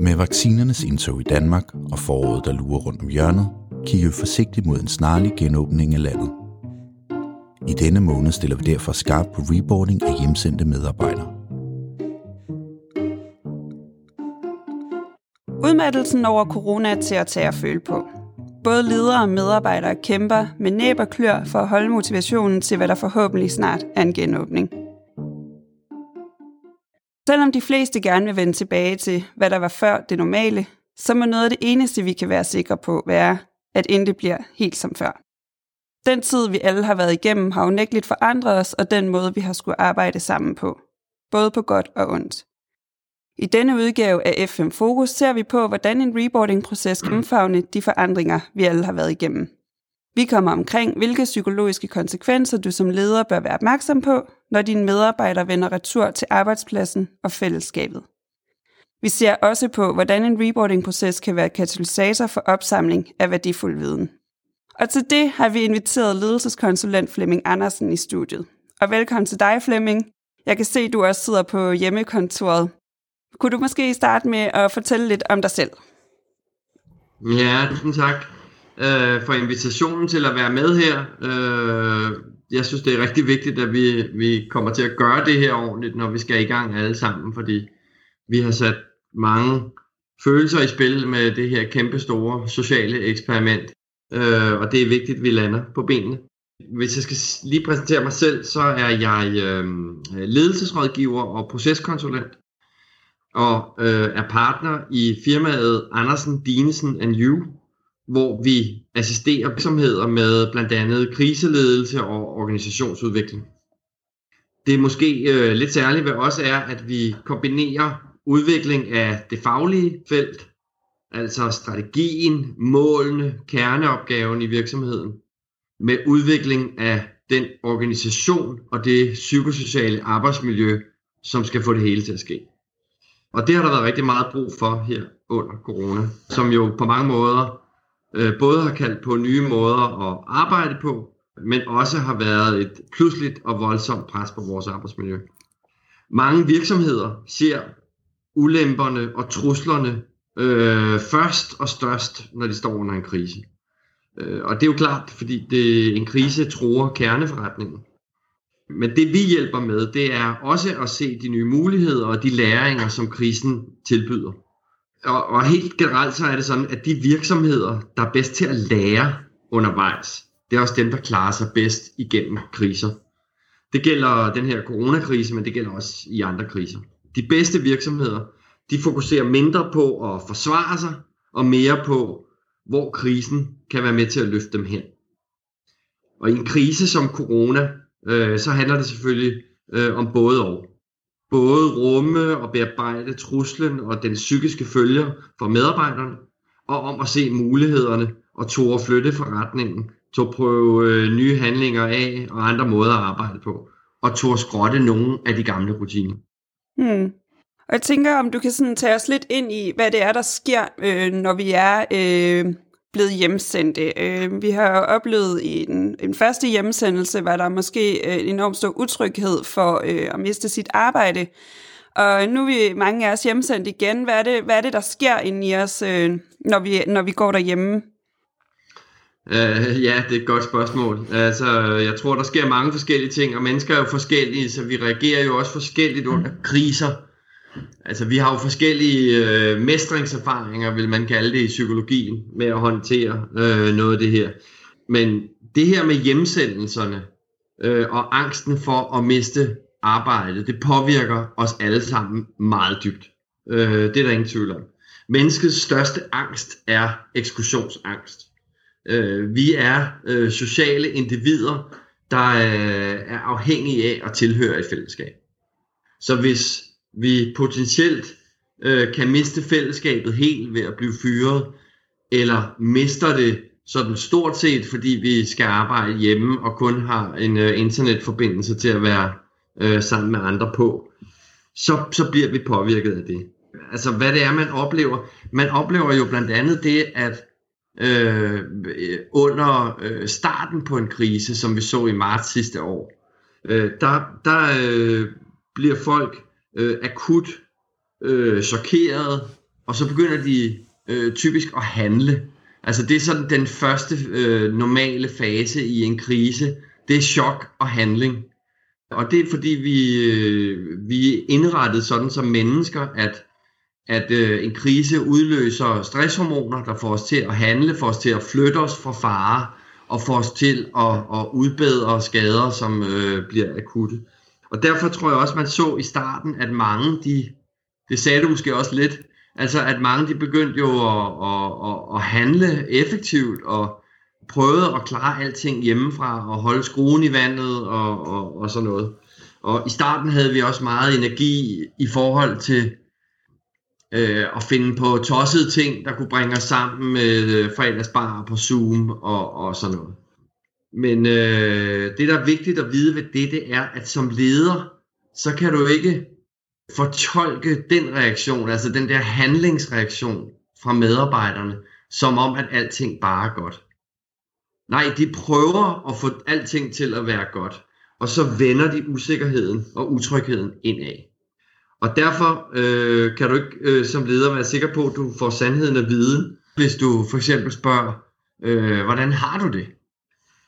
Med vaccinernes indtog i Danmark og foråret, der lurer rundt om hjørnet, kigger vi forsigtigt mod en snarlig genåbning af landet. I denne måned stiller vi derfor skarpt på reboarding af hjemsendte medarbejdere. Udmattelsen over corona er til at tage at føle på. Både ledere og medarbejdere kæmper med næb og klør for at holde motivationen til, hvad der forhåbentlig snart er en genåbning. Selvom de fleste gerne vil vende tilbage til, hvad der var før det normale, så må noget af det eneste, vi kan være sikre på, være, at intet bliver helt som før. Den tid, vi alle har været igennem, har unægteligt forandret os, og den måde, vi har skulle arbejde sammen på. Både på godt og ondt. I denne udgave af FM Fokus ser vi på, hvordan en reboarding-proces kan omfavne de forandringer, vi alle har været igennem. Vi kommer omkring, hvilke psykologiske konsekvenser du som leder bør være opmærksom på, når dine medarbejdere vender retur til arbejdspladsen og fællesskabet. Vi ser også på, hvordan en reboarding-proces kan være katalysator for opsamling af værdifuld viden. Og til det har vi inviteret ledelseskonsulent Flemming Andersen i studiet. Og velkommen til dig, Flemming. Jeg kan se, at du også sidder på hjemmekontoret. Kunne du måske starte med at fortælle lidt om dig selv? Ja, tusind tak øh, for invitationen til at være med her. Øh, jeg synes, det er rigtig vigtigt, at vi, vi kommer til at gøre det her ordentligt, når vi skal i gang alle sammen, fordi vi har sat mange følelser i spil med det her kæmpe store sociale eksperiment, øh, og det er vigtigt, at vi lander på benene. Hvis jeg skal lige præsentere mig selv, så er jeg øh, ledelsesrådgiver og proceskonsulent, og øh, er partner i firmaet Andersen, Dinesen and You, hvor vi assisterer virksomheder med blandt andet kriseledelse og organisationsudvikling. Det er måske øh, lidt særligt ved os er, at vi kombinerer udvikling af det faglige felt, altså strategien, målene, kerneopgaven i virksomheden, med udvikling af den organisation og det psykosociale arbejdsmiljø, som skal få det hele til at ske. Og det har der været rigtig meget brug for her under corona, som jo på mange måder øh, både har kaldt på nye måder at arbejde på, men også har været et pludseligt og voldsomt pres på vores arbejdsmiljø. Mange virksomheder ser ulemperne og truslerne øh, først og størst, når de står under en krise. Øh, og det er jo klart, fordi det, en krise tror kerneforretningen. Men det vi hjælper med, det er også at se de nye muligheder og de læringer, som krisen tilbyder. Og, og helt generelt så er det sådan, at de virksomheder, der er bedst til at lære undervejs, det er også dem, der klarer sig bedst igennem kriser. Det gælder den her coronakrise, men det gælder også i andre kriser. De bedste virksomheder, de fokuserer mindre på at forsvare sig, og mere på, hvor krisen kan være med til at løfte dem hen. Og i en krise som corona, øh, så handler det selvfølgelig øh, om både og både rumme og bearbejde truslen og den psykiske følger for medarbejderne, og om at se mulighederne og tog at flytte forretningen, tog at prøve øh, nye handlinger af og andre måder at arbejde på, og tog at skrotte nogle af de gamle rutiner. Hmm. Og jeg tænker, om du kan sådan tage os lidt ind i, hvad det er, der sker, øh, når vi er øh, blevet hjemsendte. Øh, vi har oplevet i en, en første hjemsendelse, var der måske øh, enormt stor utryghed for øh, at miste sit arbejde. Og nu er vi mange af os hjemsendt igen. Hvad er det, hvad er det der sker inde i os, øh, når, vi, når vi går derhjemme? Uh, ja, det er et godt spørgsmål. Altså, jeg tror, der sker mange forskellige ting, og mennesker er jo forskellige, så vi reagerer jo også forskelligt under kriser. Altså, vi har jo forskellige øh, mestringserfaringer, vil man kalde det i psykologien, med at håndtere øh, noget af det her. Men det her med hjemsendelserne øh, og angsten for at miste arbejdet, det påvirker os alle sammen meget dybt. Øh, det er der ingen tvivl om. Menneskets største angst er eksklusionsangst. Øh, vi er øh, sociale individer, der øh, er afhængige af at tilhøre et fællesskab. Så hvis vi potentielt øh, kan miste fællesskabet helt ved at blive fyret, eller mister det sådan stort set, fordi vi skal arbejde hjemme og kun har en øh, internetforbindelse til at være øh, sammen med andre på, så, så bliver vi påvirket af det. Altså hvad det er, man oplever. Man oplever jo blandt andet det, at øh, under øh, starten på en krise, som vi så i marts sidste år, øh, der, der øh, bliver folk øh, akut øh, chokeret og så begynder de øh, typisk at handle. Altså det er sådan den første øh, normale fase i en krise. Det er chok og handling. Og det er fordi vi, øh, vi er indrettet sådan som mennesker, at, at øh, en krise udløser stresshormoner, der får os til at handle, får os til at flytte os fra fare, og får os til at, at udbedre skader, som øh, bliver akutte. Og derfor tror jeg også, man så i starten, at mange, de, det sagde du måske også lidt, altså at mange de begyndte jo at, at, at, at handle effektivt og prøvede at klare alting hjemmefra og holde skruen i vandet og, og, og sådan noget. Og i starten havde vi også meget energi i forhold til øh, at finde på tossede ting, der kunne bringe os sammen med øh, fredagsbar på Zoom og, og sådan noget. Men øh, det, der er vigtigt at vide ved det, det er, at som leder, så kan du ikke fortolke den reaktion, altså den der handlingsreaktion fra medarbejderne, som om, at alting bare er godt. Nej, de prøver at få alting til at være godt, og så vender de usikkerheden og utrygheden indad. Og derfor øh, kan du ikke øh, som leder være sikker på, at du får sandheden at vide, hvis du for eksempel spørger, øh, hvordan har du det?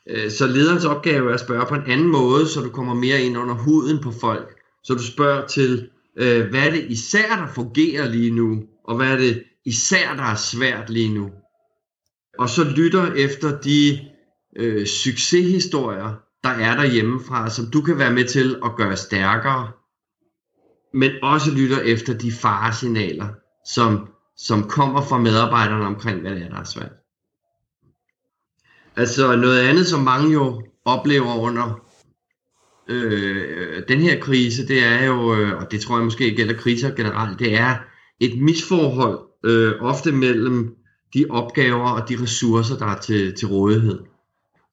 Øh, så lederens opgave er at spørge på en anden måde, så du kommer mere ind under huden på folk. Så du spørger til, øh, hvad er det især, der fungerer lige nu, og hvad er det især, der er svært lige nu. Og så lytter efter de øh, succeshistorier, der er derhjemmefra, som du kan være med til at gøre stærkere, men også lytter efter de faresignaler, som, som kommer fra medarbejderne omkring, hvad det er, der er svært. Altså noget andet, som mange jo oplever under øh, den her krise, det er jo, øh, og det tror jeg måske gælder kriser generelt, det er et misforhold øh, ofte mellem de opgaver og de ressourcer, der er til, til rådighed.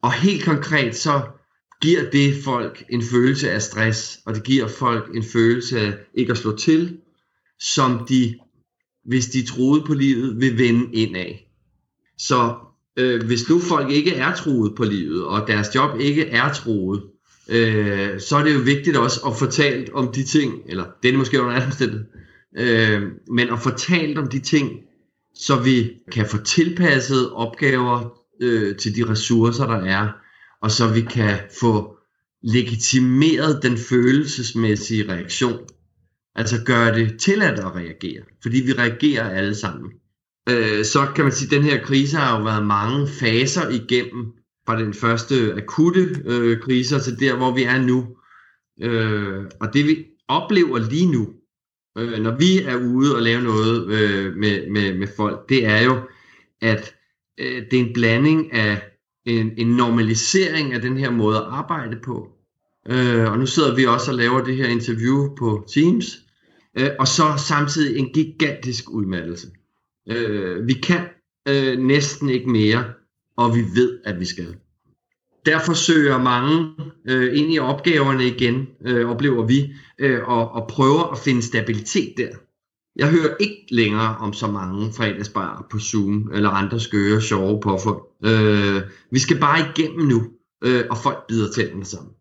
Og helt konkret så giver det folk en følelse af stress, og det giver folk en følelse af ikke at slå til, som de, hvis de troede på livet, vil vende ind af. Så øh, hvis nu folk ikke er troet på livet, og deres job ikke er troet, øh, så er det jo vigtigt også at fortalt om de ting, eller det er det måske under sted. øh, men at fortalt om de ting, så vi kan få tilpasset opgaver øh, til de ressourcer, der er, og så vi kan få legitimeret den følelsesmæssige reaktion. Altså gøre det tilladt at reagere, fordi vi reagerer alle sammen. Øh, så kan man sige, at den her krise har jo været mange faser igennem, fra den første akutte øh, krise til der, hvor vi er nu. Øh, og det vi oplever lige nu, øh, når vi er ude og lave noget øh, med, med, med folk, det er jo, at øh, det er en blanding af en, en normalisering af den her måde at arbejde på. Øh, og nu sidder vi også og laver det her interview på Teams. Øh, og så samtidig en gigantisk udmattelse. Øh, vi kan øh, næsten ikke mere, og vi ved, at vi skal. Derfor søger mange øh, ind i opgaverne igen, øh, oplever vi, øh, og, og prøver at finde stabilitet der. Jeg hører ikke længere om så mange fredagsbar på Zoom eller andre skøre, sjove påfund. Øh, vi skal bare igennem nu, øh, og folk bider tænderne sammen.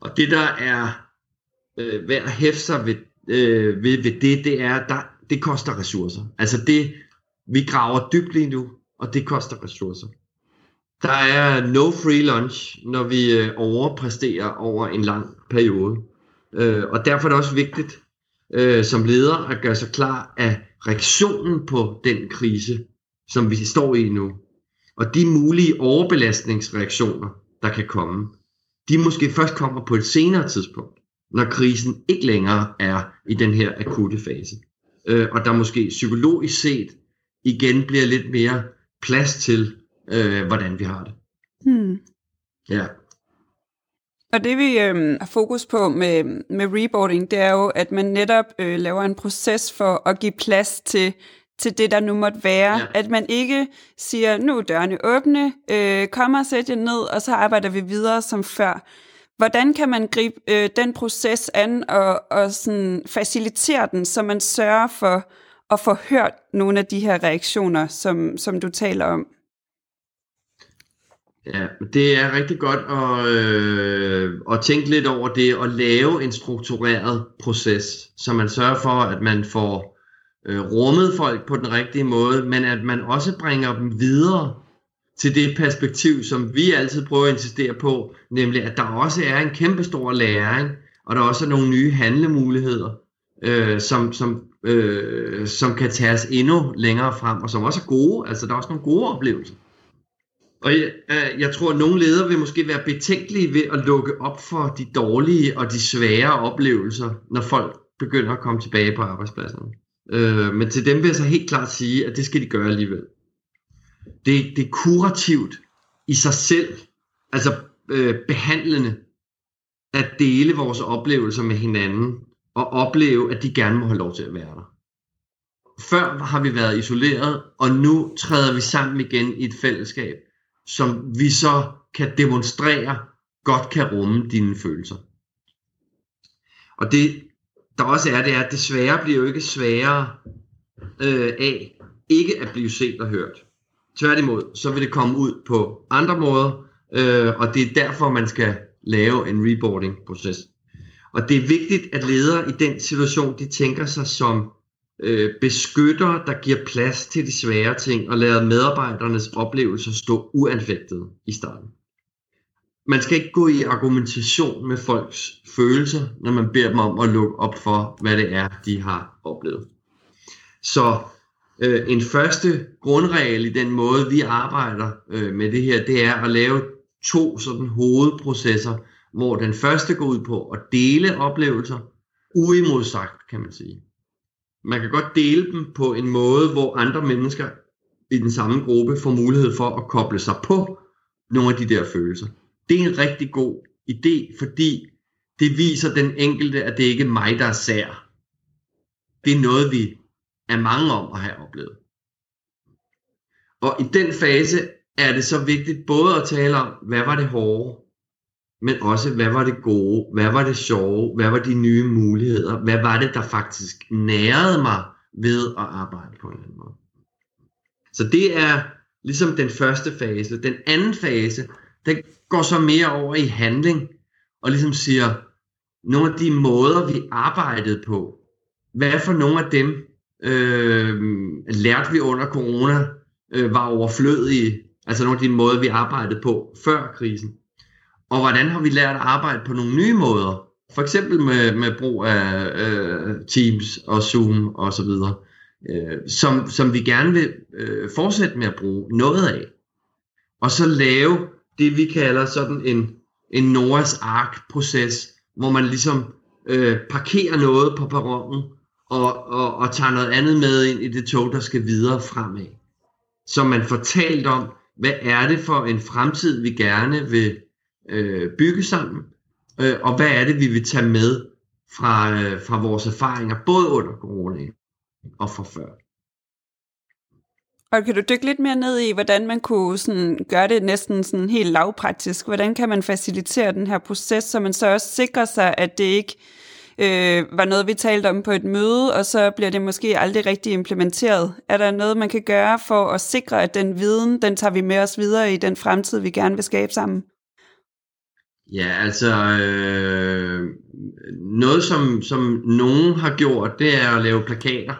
Og det der er øh, værd at hæfte sig ved, øh, ved, ved det, det er, der, det koster ressourcer. Altså det, vi graver dybt lige nu, og det koster ressourcer. Der er no free lunch, når vi øh, overpræsterer over en lang periode. Øh, og derfor er det også vigtigt, øh, som leder at gøre sig klar af reaktionen på den krise, som vi står i nu. Og de mulige overbelastningsreaktioner, der kan komme, de måske først kommer på et senere tidspunkt, når krisen ikke længere er i den her akutte fase. Øh, og der måske psykologisk set igen bliver lidt mere plads til, øh, hvordan vi har det. Hmm. Ja. Og det vi øh, har fokus på med, med reboarding, det er jo, at man netop øh, laver en proces for at give plads til, til det, der nu måtte være. Ja. At man ikke siger, nu er dørene åbne, øh, kom og sæt jer ned, og så arbejder vi videre som før. Hvordan kan man gribe øh, den proces an og, og sådan facilitere den, så man sørger for at få hørt nogle af de her reaktioner, som, som du taler om? Ja, det er rigtig godt at, øh, at tænke lidt over det og lave en struktureret proces, så man sørger for, at man får øh, rummet folk på den rigtige måde, men at man også bringer dem videre til det perspektiv, som vi altid prøver at insistere på, nemlig at der også er en kæmpe stor læring, og der også er nogle nye handlemuligheder, øh, som, som, øh, som kan tages endnu længere frem, og som også er gode. Altså, der er også nogle gode oplevelser. Og jeg, øh, jeg tror, at nogle ledere vil måske være betænkelige ved at lukke op for de dårlige og de svære oplevelser, når folk begynder at komme tilbage på arbejdspladsen. Øh, men til dem vil jeg så helt klart sige, at det skal de gøre alligevel. Det, det er kurativt i sig selv, altså øh, behandlende, at dele vores oplevelser med hinanden, og opleve, at de gerne må have lov til at være der. Før har vi været isoleret, og nu træder vi sammen igen i et fællesskab, som vi så kan demonstrere godt kan rumme dine følelser. Og det, der også er, det er, at det svære bliver jo ikke sværere øh, af ikke at blive set og hørt. Tværtimod, så vil det komme ud på andre måder, øh, og det er derfor, man skal lave en reboarding-proces. Og det er vigtigt, at ledere i den situation, de tænker sig som øh, beskytter, der giver plads til de svære ting, og lader medarbejdernes oplevelser stå uanfægtet i starten. Man skal ikke gå i argumentation med folks følelser, når man beder dem om at lukke op for, hvad det er, de har oplevet. Så øh, en første grundregel i den måde, vi arbejder øh, med det her, det er at lave to sådan hovedprocesser, hvor den første går ud på at dele oplevelser, uimodsagt, kan man sige. Man kan godt dele dem på en måde, hvor andre mennesker i den samme gruppe får mulighed for at koble sig på nogle af de der følelser. Det er en rigtig god idé, fordi det viser den enkelte, at det ikke er mig, der er sær. Det er noget, vi er mange om at have oplevet. Og i den fase er det så vigtigt både at tale om, hvad var det hårde, men også, hvad var det gode, hvad var det sjove, hvad var de nye muligheder, hvad var det, der faktisk nærede mig ved at arbejde på en eller anden måde. Så det er ligesom den første fase. Den anden fase, den går så mere over i handling, og ligesom siger, nogle af de måder, vi arbejdede på, hvad for nogle af dem øh, lærte vi under corona, øh, var overflødige, altså nogle af de måder, vi arbejdede på før krisen. Og hvordan har vi lært at arbejde på nogle nye måder? For eksempel med, med brug af øh, Teams og Zoom og så videre, øh, som, som vi gerne vil øh, fortsætte med at bruge noget af. Og så lave det, vi kalder sådan en, en Noahs Ark-proces, hvor man ligesom øh, parkerer noget på perronen og, og, og tager noget andet med ind i det tog, der skal videre fremad. Så man fortalt om, hvad er det for en fremtid, vi gerne vil øh, bygge sammen, øh, og hvad er det, vi vil tage med fra, øh, fra vores erfaringer, både under corona og fra før. Og kan du dykke lidt mere ned i, hvordan man kunne sådan gøre det næsten sådan helt lavpraktisk? Hvordan kan man facilitere den her proces, så man så også sikrer sig, at det ikke øh, øh, var noget, vi talte om på et møde, og så bliver det måske aldrig rigtig implementeret? Er der noget, man kan gøre for at sikre, at den viden, den tager vi med os videre i den fremtid, vi gerne vil skabe sammen? Ja, altså øh, noget som, som nogen har gjort, det er at lave plakater.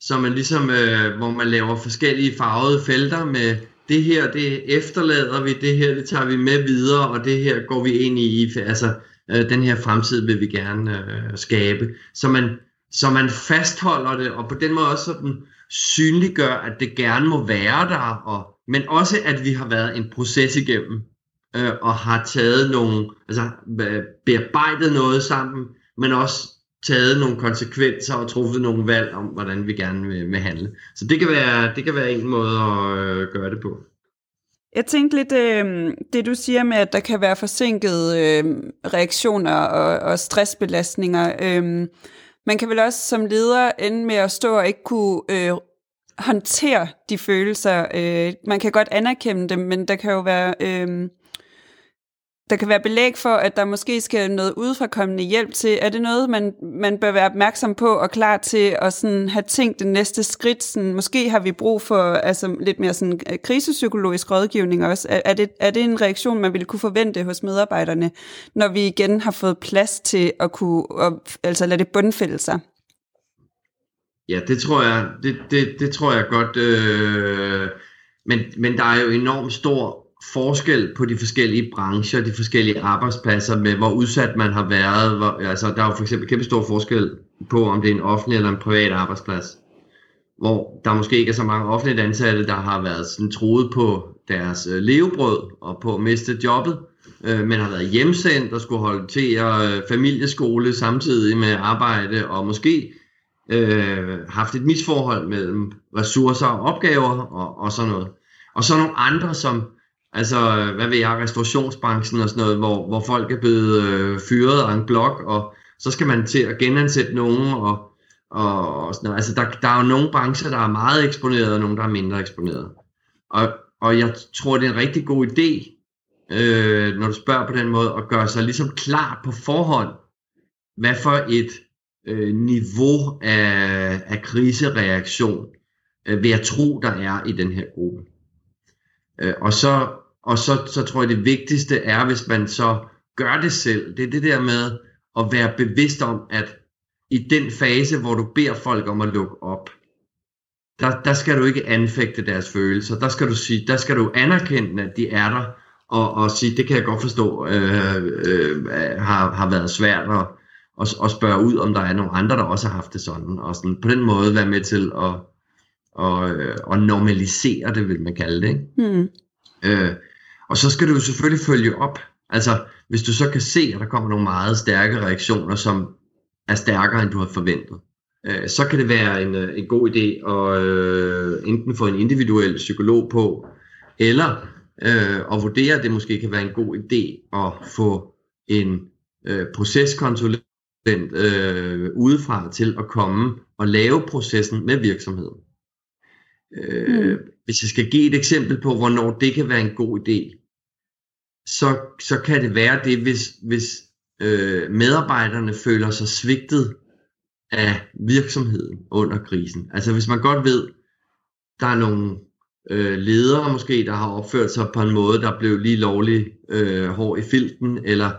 Så man ligesom, øh, hvor man laver forskellige farvede felter med det her, det efterlader vi, det her, det tager vi med videre, og det her går vi ind i, altså øh, Øh, den her fremtid vil vi gerne øh, skabe. Så man, så man fastholder det, og på den måde også sådan synliggør, at det gerne må være der, og, men også at vi har været en proces igennem øh, og har taget nogle, altså bearbejdet noget sammen, men også taget nogle konsekvenser og truffet nogle valg om, hvordan vi gerne vil, vil handle. Så det kan være, det kan være en måde at øh, gøre det på. Jeg tænkte lidt, øh, det du siger med, at der kan være forsinkede øh, reaktioner og, og stressbelastninger. Øh, man kan vel også som leder ende med at stå og ikke kunne øh, håndtere de følelser. Øh, man kan godt anerkende dem, men der kan jo være... Øh, der kan være belæg for, at der måske skal noget udefrakommende hjælp til. Er det noget, man, man bør være opmærksom på og klar til at sådan have tænkt det næste skridt? Sådan, måske har vi brug for altså, lidt mere sådan, øh, krisepsykologisk rådgivning også. Er, er, det, er det en reaktion, man ville kunne forvente hos medarbejderne, når vi igen har fået plads til at kunne at, altså lade det bundfælde sig? Ja, det tror jeg, det, det, det tror jeg godt. Øh, men, men der er jo enormt stor forskel på de forskellige brancher, de forskellige arbejdspladser med, hvor udsat man har været. Hvor, altså, der er jo for eksempel kæmpe stor forskel på, om det er en offentlig eller en privat arbejdsplads. Hvor der måske ikke er så mange offentligt ansatte, der har været sådan troet på deres øh, levebrød og på at miste jobbet, øh, men har været hjemsendt og skulle holde til øh, familieskole samtidig med arbejde, og måske øh, haft et misforhold mellem ressourcer og opgaver og, og sådan noget. Og så nogle andre, som, altså, hvad ved jeg, restaurationsbranchen og sådan noget, hvor, hvor folk er blevet øh, fyret af en blok, og så skal man til at genansætte nogen, og, og, og sådan noget. Altså, der, der er jo nogle brancher, der er meget eksponeret, og nogle, der er mindre eksponeret. Og, og jeg tror, det er en rigtig god idé, øh, når du spørger på den måde, at gøre sig ligesom klar på forhånd, hvad for et øh, niveau af, af krisereaktion øh, vil jeg tro, der er i den her gruppe. Øh, og så, og så, så tror jeg, det vigtigste er, hvis man så gør det selv, det er det der med at være bevidst om, at i den fase, hvor du beder folk om at lukke op, der, der skal du ikke anfægte deres følelser. Der skal du sige, der skal du anerkende, at de er der, og, og sige, det kan jeg godt forstå, øh, øh, har, har været svært at, og, og spørge ud, om der er nogle andre, der også har haft det sådan, og sådan på den måde være med til at, og, og normalisere det, vil man kalde det. Ikke? Mm. Øh, og så skal du jo selvfølgelig følge op. Altså, hvis du så kan se, at der kommer nogle meget stærke reaktioner, som er stærkere, end du har forventet, øh, så kan det være en, øh, en god idé at øh, enten få en individuel psykolog på, eller øh, at vurdere, at det måske kan være en god idé at få en øh, proceskonsulent øh, udefra til at komme og lave processen med virksomheden. Øh, mm. Hvis jeg skal give et eksempel på, hvornår det kan være en god idé, så, så kan det være det, hvis, hvis øh, medarbejderne føler sig svigtet af virksomheden under krisen. Altså hvis man godt ved, der er nogle øh, ledere måske, der har opført sig på en måde, der blev lige lovlig øh, hård i filten, eller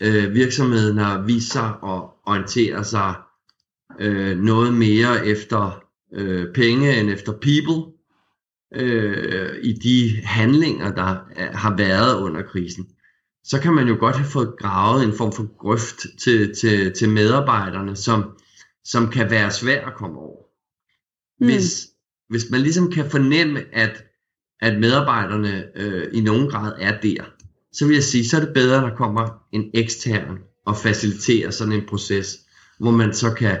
øh, virksomheden har vist sig at orientere sig øh, noget mere efter øh, penge end efter people øh, i de handlinger, der har været under krisen, så kan man jo godt have fået gravet en form for grøft til, til, til medarbejderne, som, som kan være svær at komme over. Mm. Hvis, hvis man ligesom kan fornemme, at, at medarbejderne øh, i nogen grad er der, så vil jeg sige, så er det bedre, at der kommer en ekstern og faciliterer sådan en proces, hvor man så kan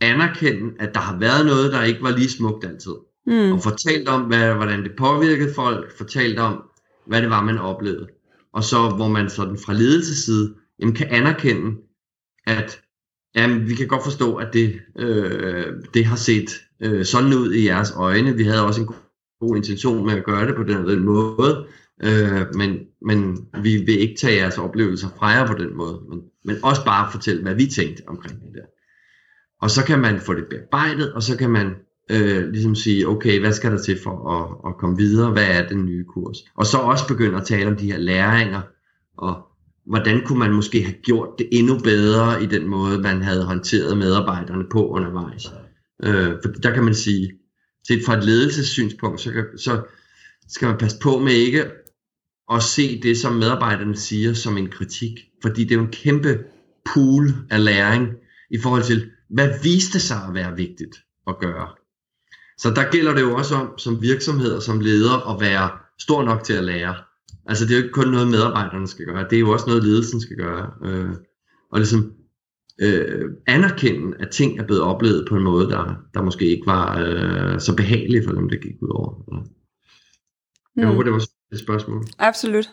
anerkende, at der har været noget, der ikke var lige smukt altid. Mm. Og fortalt om, hvad, hvordan det påvirkede folk, fortalt om, hvad det var, man oplevede. Og så hvor man sådan fra ledelsesside jamen, kan anerkende, at jamen, vi kan godt forstå, at det, øh, det har set øh, sådan ud i jeres øjne. Vi havde også en god intention med at gøre det på den, den måde, øh, men, men vi vil ikke tage jeres oplevelser fra jer på den måde, men, men også bare fortælle, hvad vi tænkte omkring det der. Og så kan man få det bearbejdet, og så kan man øh, ligesom sige, okay, hvad skal der til for at, at komme videre? Hvad er den nye kurs? Og så også begynde at tale om de her læringer, og hvordan kunne man måske have gjort det endnu bedre i den måde, man havde håndteret medarbejderne på undervejs. Øh, for der kan man sige, set fra et ledelsessynspunkt, så, kan, så skal man passe på med ikke at se det, som medarbejderne siger, som en kritik. Fordi det er jo en kæmpe pool af læring i forhold til, hvad viste sig at være vigtigt at gøre. Så der gælder det jo også om, som virksomhed og som leder, at være stor nok til at lære. Altså det er jo ikke kun noget, medarbejderne skal gøre, det er jo også noget, ledelsen skal gøre. Øh, og ligesom øh, anerkende, at ting er blevet oplevet på en måde, der, der måske ikke var øh, så behageligt for dem, det gik ud over. Jeg mm. håber, det var et spørgsmål. Absolut.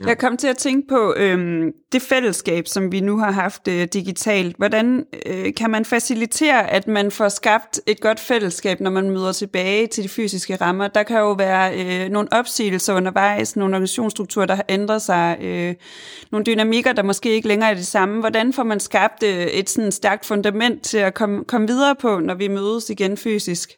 Ja. Jeg kom til at tænke på øhm, det fællesskab, som vi nu har haft øh, digitalt. Hvordan øh, kan man facilitere, at man får skabt et godt fællesskab, når man møder tilbage til de fysiske rammer? Der kan jo være øh, nogle opsigelser undervejs, nogle organisationsstrukturer, der har ændret sig, øh, nogle dynamikker, der måske ikke længere er det samme. Hvordan får man skabt øh, et sådan stærkt fundament til at komme, komme videre på, når vi mødes igen fysisk?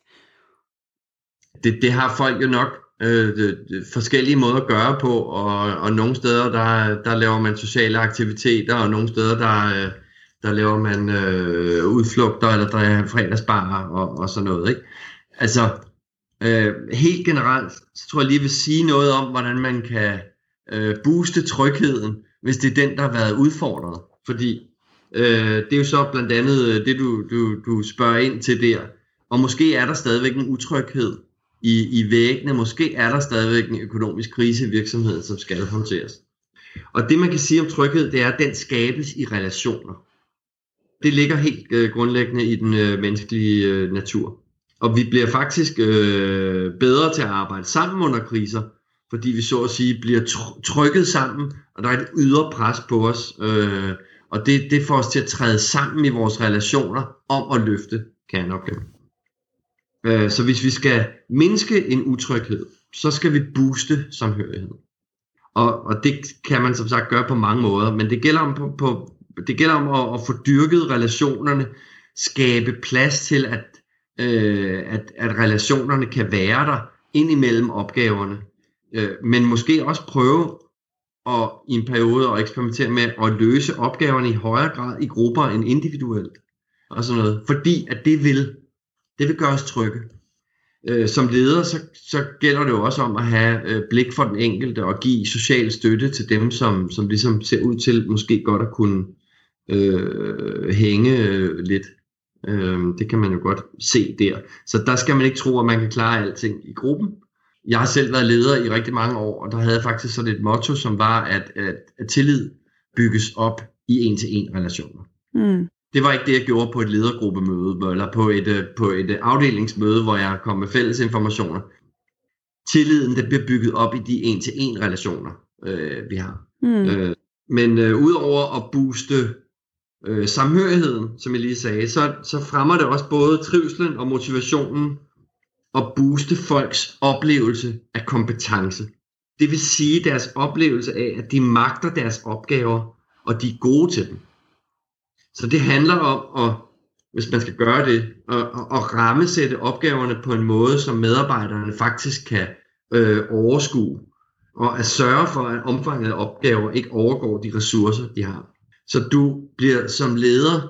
Det, det har folk jo nok øh, forskellige måder at gøre på, og, og nogle steder, der, der laver man sociale aktiviteter, og nogle steder, der, øh, der laver man øh, udflugter, eller der er fredagsbar og, og sådan noget. Ikke? Altså, øh, helt generelt, så tror jeg lige vil sige noget om, hvordan man kan øh, booste trygheden, hvis det er den, der har været udfordret. Fordi øh, det er jo så blandt andet øh, det, du, du, du spørger ind til der. Og måske er der stadigvæk en utryghed i, i væggene. Måske er der stadigvæk en økonomisk krise i virksomheden, som skal håndteres. Og det man kan sige om tryghed, det er, at den skabes i relationer. Det ligger helt øh, grundlæggende i den øh, menneskelige øh, natur. Og vi bliver faktisk øh, bedre til at arbejde sammen under kriser, fordi vi så at sige bliver trykket sammen, og der er et ydre pres på os. Øh, og det, det får os til at træde sammen i vores relationer om at løfte kerneopgaven. Øh, så hvis vi skal mindske en utryghed, så skal vi booste samhørighed. Og, og det kan man som sagt gøre på mange måder, men det gælder om, på, på, det gælder om at, at få dyrket relationerne, skabe plads til, at, øh, at, at relationerne kan være der ind imellem opgaverne. Øh, men måske også prøve at, i en periode at eksperimentere med at løse opgaverne i højere grad i grupper end individuelt. Og sådan noget. Fordi at det vil, det vil gøre os trygge øh, som leder, så, så gælder det jo også om at have øh, blik for den enkelte og give social støtte til dem, som, som ligesom ser ud til måske godt at kunne øh, hænge øh, lidt. Øh, det kan man jo godt se der. Så der skal man ikke tro, at man kan klare alting i gruppen. Jeg har selv været leder i rigtig mange år, og der havde jeg faktisk sådan et motto, som var, at, at, at tillid bygges op i en-til-en relationer. Mm. Det var ikke det, jeg gjorde på et ledergruppemøde, eller på et, øh, på et øh, afdelingsmøde, hvor jeg kom med fælles informationer. Tilliden, det bliver bygget op i de en-til-en relationer, øh, vi har. Mm. Øh, men øh, udover at booste øh, samhørigheden, som jeg lige sagde, så, så fremmer det også både trivselen og motivationen at booste folks oplevelse af kompetence. Det vil sige deres oplevelse af, at de magter deres opgaver, og de er gode til dem. Så det handler om at, hvis man skal gøre det, at, at rammesætte opgaverne på en måde, som medarbejderne faktisk kan øh, overskue, og at sørge for, at omfanget af opgaver ikke overgår de ressourcer, de har. Så du bliver som leder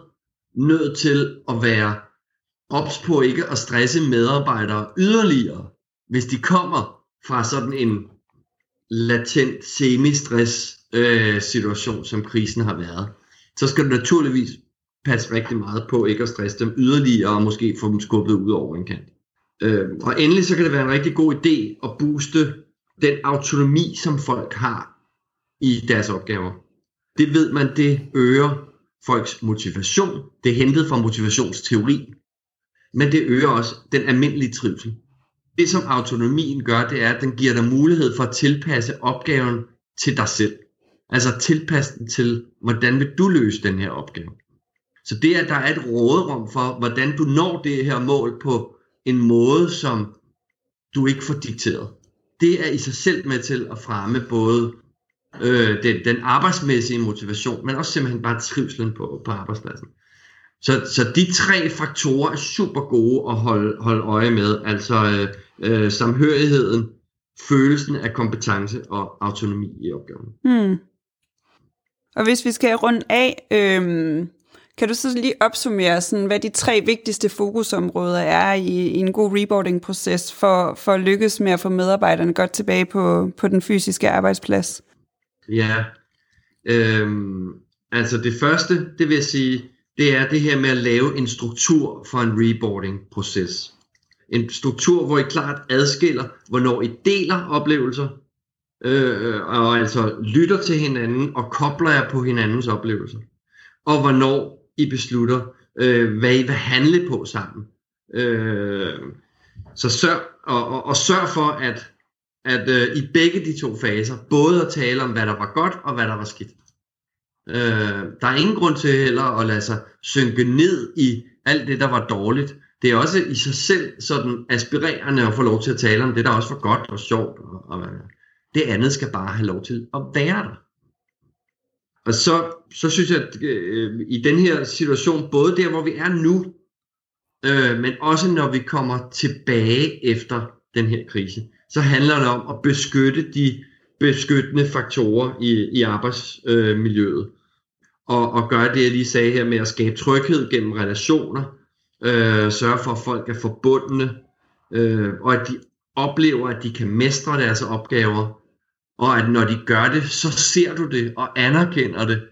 nødt til at være ops på ikke at stresse medarbejdere yderligere, hvis de kommer fra sådan en latent semi-stress øh, situation, som krisen har været så skal du naturligvis passe rigtig meget på ikke at stresse dem yderligere og måske få dem skubbet ud over en kant. Øh, og endelig så kan det være en rigtig god idé at booste den autonomi, som folk har i deres opgaver. Det ved man, det øger folks motivation. Det er hentet fra motivationsteori. Men det øger også den almindelige trivsel. Det som autonomien gør, det er, at den giver dig mulighed for at tilpasse opgaven til dig selv. Altså tilpas den til, hvordan vil du løse den her opgave. Så det, at der er et råderum for, hvordan du når det her mål på en måde, som du ikke får dikteret. Det er i sig selv med til at fremme både øh, den, den arbejdsmæssige motivation, men også simpelthen bare trivselen på, på arbejdspladsen. Så, så de tre faktorer er super gode at holde, holde øje med, altså øh, øh, samhørigheden, følelsen af kompetence og autonomi i opgaven. Hmm. Og hvis vi skal rundt af, øhm, kan du så lige opsummere, sådan, hvad de tre vigtigste fokusområder er i, i en god reboarding-proces for, for at lykkes med at få medarbejderne godt tilbage på, på den fysiske arbejdsplads? Ja, øhm, altså det første, det vil jeg sige, det er det her med at lave en struktur for en reboarding-proces. En struktur, hvor I klart adskiller, hvornår I deler oplevelser, Øh, øh, og altså lytter til hinanden og kobler jer på hinandens oplevelser. Og hvornår I beslutter, øh, hvad I vil handle på sammen. Øh, så sørg, og, og, og sørg for, at, at øh, i begge de to faser, både at tale om, hvad der var godt og hvad der var skidt. Øh, der er ingen grund til heller at lade sig synke ned i alt det, der var dårligt. Det er også i sig selv sådan aspirerende at få lov til at tale om det, der også var godt og sjovt. Og, og, det andet skal bare have lov til at være der. Og så, så synes jeg, at øh, i den her situation, både der, hvor vi er nu, øh, men også når vi kommer tilbage efter den her krise, så handler det om at beskytte de beskyttende faktorer i, i arbejdsmiljøet. og, og gøre det, jeg lige sagde her med at skabe tryghed gennem relationer, øh, sørge for, at folk er forbundne, øh, og at de oplever, at de kan mestre deres opgaver, og at når de gør det, så ser du det og anerkender det,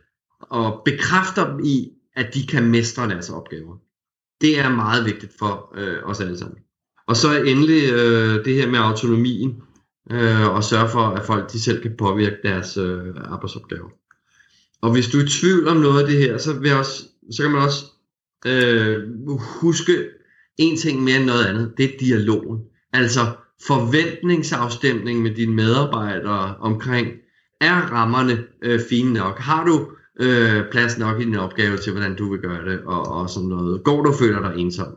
og bekræfter dem i, at de kan mestre deres opgaver. Det er meget vigtigt for øh, os alle sammen. Og så endelig øh, det her med autonomien, øh, og sørge for, at folk de selv kan påvirke deres øh, arbejdsopgaver. Og hvis du er i tvivl om noget af det her, så, vil også, så kan man også øh, huske en ting mere end noget andet. Det er dialogen. Altså forventningsafstemning med dine medarbejdere omkring, er rammerne øh, fine nok? Har du øh, plads nok i din opgave til, hvordan du vil gøre det, og, og sådan noget. Går du og føler dig ensom?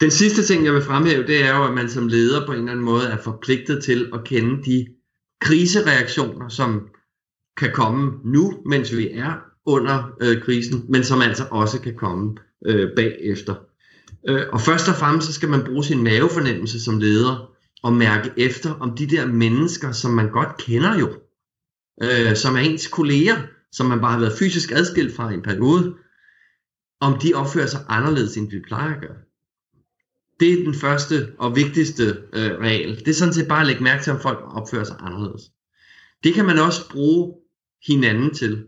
Den sidste ting, jeg vil fremhæve, det er jo, at man som leder på en eller anden måde er forpligtet til at kende de krisereaktioner, som kan komme nu, mens vi er under øh, krisen, men som altså også kan komme øh, bagefter. Øh, og først og fremmest så skal man bruge sin mavefornemmelse som leder og mærke efter om de der mennesker, som man godt kender jo, øh, som er ens kolleger, som man bare har været fysisk adskilt fra i en periode, om de opfører sig anderledes, end vi plejer at gøre. Det er den første og vigtigste øh, regel. Det er sådan set bare at lægge mærke til, om folk opfører sig anderledes. Det kan man også bruge hinanden til.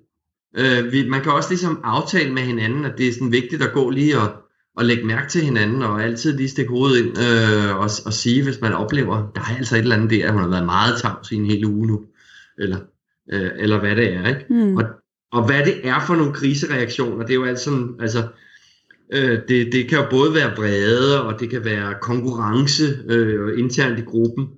Øh, vi, man kan også ligesom aftale med hinanden, at det er sådan vigtigt at gå lige og, og lægge mærke til hinanden, og altid lige stikke hovedet ind øh, og, og sige, hvis man oplever, der er altså et eller andet der, hun har været meget tavs i en hel uge nu, eller øh, eller hvad det er. Ikke? Mm. Og, og hvad det er for nogle krisereaktioner, det er jo alt sådan, altså, øh, det, det kan jo både være brede, og det kan være konkurrence øh, internt i gruppen,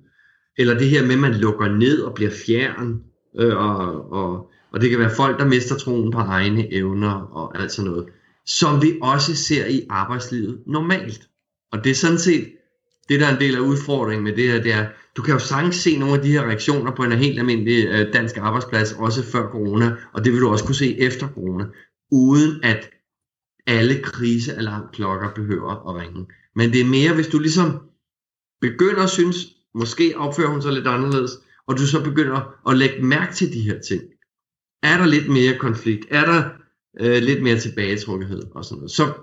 eller det her med, at man lukker ned og bliver fjern, øh, og, og, og det kan være folk, der mister troen på egne evner, og alt sådan noget, som vi også ser i arbejdslivet normalt. Og det er sådan set, det der er en del af udfordringen med det her, det er, du kan jo sagtens se nogle af de her reaktioner på en helt almindelig øh, dansk arbejdsplads, også før corona, og det vil du også kunne se efter corona, uden at alle krisealarmklokker behøver at ringe. Men det er mere, hvis du ligesom begynder at synes, måske opfører hun sig lidt anderledes, og du så begynder at lægge mærke til de her ting. Er der lidt mere konflikt? Er der øh, lidt mere tilbagetrukkenhed og sådan noget? Så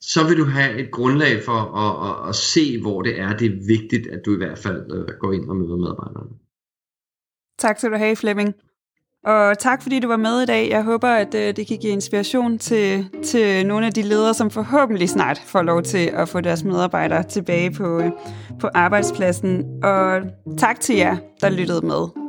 så vil du have et grundlag for at, at, at se, hvor det er, det er vigtigt, at du i hvert fald øh, går ind og møder medarbejderne. Tak skal du have, Flemming. Og tak fordi du var med i dag. Jeg håber, at øh, det kan give inspiration til, til nogle af de ledere, som forhåbentlig snart får lov til at få deres medarbejdere tilbage på, øh, på arbejdspladsen. Og tak til jer, der lyttede med.